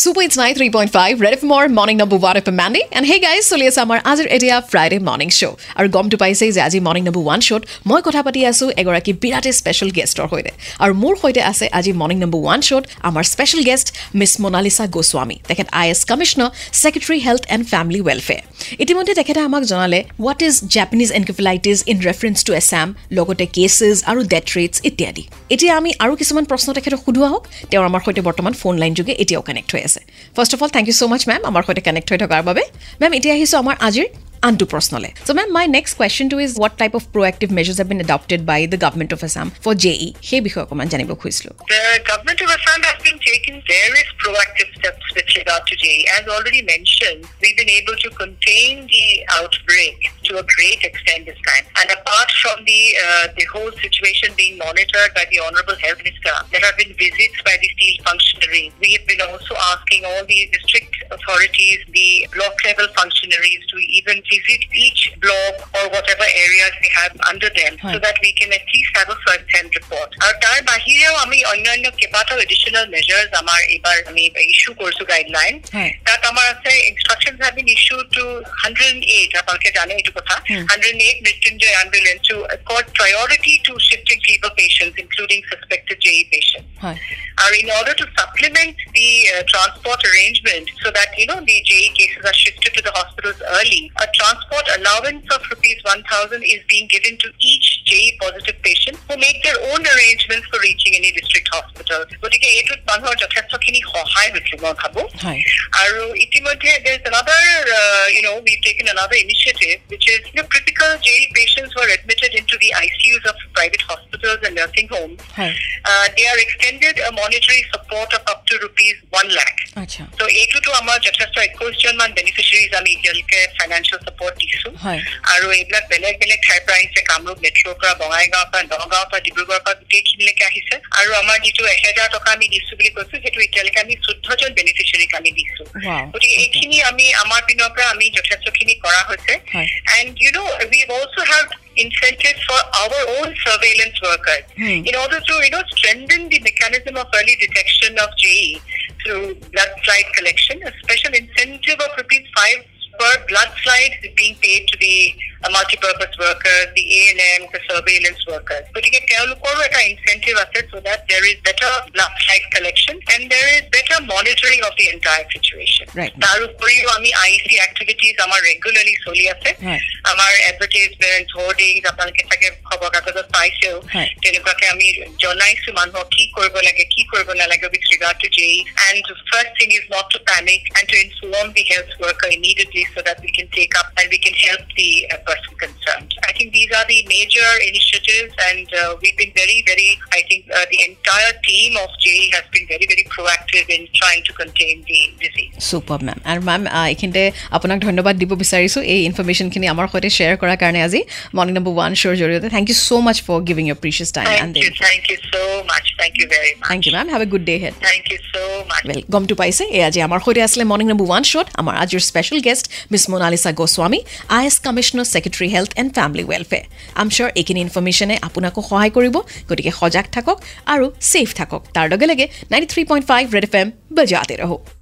Super It's 93.5, Red FM or Morning Number 1 FM Mandy. And hey guys, চলি আছে আমাৰ আজিৰ এতিয়া ফ্ৰাইডে মৰ্ণিং শ্ব' আৰু গমটো পাইছেই যে আজি মৰ্ণিং নম্বৰ ওৱান শ্ব'ত মই কথা পাতি আছোঁ এগৰাকী বিৰাটেই স্পেচিয়েল গেষ্টৰ সৈতে আৰু মোৰ সৈতে আছে আজি মৰ্ণিং নম্বৰ ওৱান শ্ব'ত আমাৰ স্পেচিয়েল গেষ্ট মিছ মনালিছা গোস্বামী তেখেত I S commissioner secretary health and family welfare ইতিমধ্যে তেখেতে আমাক জনালে what is Japanese encephalitis in reference to Assam লগতে কেছেছ আৰু ডেথ ৰেটছ ইত্যাদি এতিয়া আমি আৰু কিছুমান প্ৰশ্ন তেখেতক সোধোৱা হওক তেওঁ আমাৰ সৈতে বৰ্তমান ফোন লাইন যোগে এতিয়াও কানেক্ট হৈ আছে first of all thank you so' much ma'am আমাৰ সৈতে কানেক্ট হৈ থকাৰ বাবে। মেম এতিয়া আহিছোঁ আমাৰ আজিৰ আনটো প্ৰশ্নলৈ চ' মেম my next question two is what type of proactive measures have been adopted by the government of Assam for J E সেই বিষয়ে অকণমান জানিব খুজিছিলোঁ The government of Assam has been taking various proactive steps with regard to JE. As already mentioned, we've been able to contain the outbreak to a great extent this time. And apart from the uh, the whole situation being monitored by the Honorable Health Minister, there have been visits by the field functionaries. We have been also asking all the district authorities, the block level functionaries to even visit each block or whatever areas they have under them so that we can at least have a first hand report. আৰু তাৰ বাহিৰেও আমি অন্যান্য কেইবাটাও additional measures আমাৰ এইবাৰ আমি issue কৰিছো গাইডলাইন হয় তাত আমাৰ আছে instruction have been issue two hundred and eight আপোনালোকে জানে এইটো কথা Hmm. Hundred and eight Mrityunjay ambulance two caught priority two shifting fever patient including suspected J E patient হয় are in order to supplement the uh, transport arrangement so that you know the JE cases are shifted to the hospitals early. A transport allowance of rupees 1000 is being given to each JE positive patient who make their own arrangements for reaching any district hospital. গতিকে এইটোত মানুহৰ যথেষ্টখিনি সহায় হৈছে মই ভাবো হয় আৰু ইতিমধ্যে there's another uh, you know we've taken another initiative which is you know, critical JE patients who are into the ICUs of private hospitals and nursing homes. হয় uh, they are extended a monetary support of up to rupees 1 lakh. So এইটোতো আমাৰ যথেষ্ট একৈশজনমান beneficiaries আমি এতিয়ালৈকে financial support দিছো হয় আৰু এইবিলাক বেলেগ বেলেগ ঠাইৰ পৰা আহিছে কামৰূপ মেট্ৰ'ৰ পৰা বঙাইগাঁৱৰ পৰা নগাঁৱৰ পৰা ডিব্ৰুগড়ৰ পৰা গোটেইখিনিলৈকে আহিছে আৰু আমাৰ যিটো এহেজাৰ টকা আমি দিছো বুলি কৈছো সেইটো এতিয়ালৈকে আমি চৈধ্যজন বেনিফিচিয়াৰীক আমি দিছো Wow. গতিকে এইখিনি আমি আমাৰ পিনৰ পৰা আমি যথেষ্টখিনি কৰা হৈছে হয় And you know, we've also have incentives for our own surveillance workers Hmm. in order to, you know, strengthen the mechanism of early detection of JE through blood slide collection. A special incentive of rupees five per blood slide is being paid to the uh, multi-purpose workers, the ANM, the surveillance workers. গতিকে তেওঁলোকৰো এটা incentive আছে so that there is better blood slide collection and there is better monitoring of the entire situation. Right. তাৰ উপৰিও আমি IEC activities আমাৰ regularly চলি আছে হয় আমাৰ এডভাৰটাইজমেণ্ট হোৰ্ডিংছ আপোনালোকে চাগে খবৰ কাগজত পাইছেও হয়। তেনেকুৱাকে আমি জনাইছো মানুহক কি কৰিব লাগে কি কৰিব নালাগে with regard to J and first thing is not to panic and two inform the health worker immediately so that we can take up and we can help the uh, person concerned. I think these are the major initiatives and uh, we've been very, very, I think uh, the entire team of JE has been very, very proactive in trying to contain the disease. Super ma'am আৰু ma'am এইখিনিতে আপোনাক ধন্যবাদ দিব বিচাৰিছোঁ এই ইনফৰ্মেশ্যনখিনি আমাৰ সৈতে share কৰাৰ কাৰণে আজি। মৰ্ণিং নম্বৰ ওৱান শ্ব'ৰ জৰিয়তে। Thank you so' much for giving your precious time and. Thank you ma'am have a good day ahead. Well গমটো পাইছে এই আজি আমাৰ সৈতে আছিলে মৰ্ণিং নম্বৰ ওৱান শ্ব'ত আমাৰ আজিৰ special guest miss Monalisa Goswami I S commissioner secretary health and family welfare আম চিয়'ৰ এইখিনি ইনফৰ্মেশ্যনে আপোনাকো সহায় কৰিব গতিকে সজাগ থাকক আৰু ছেফ থাকক তাৰ লগে লগে ninety three point five red F M বজাতে ৰহক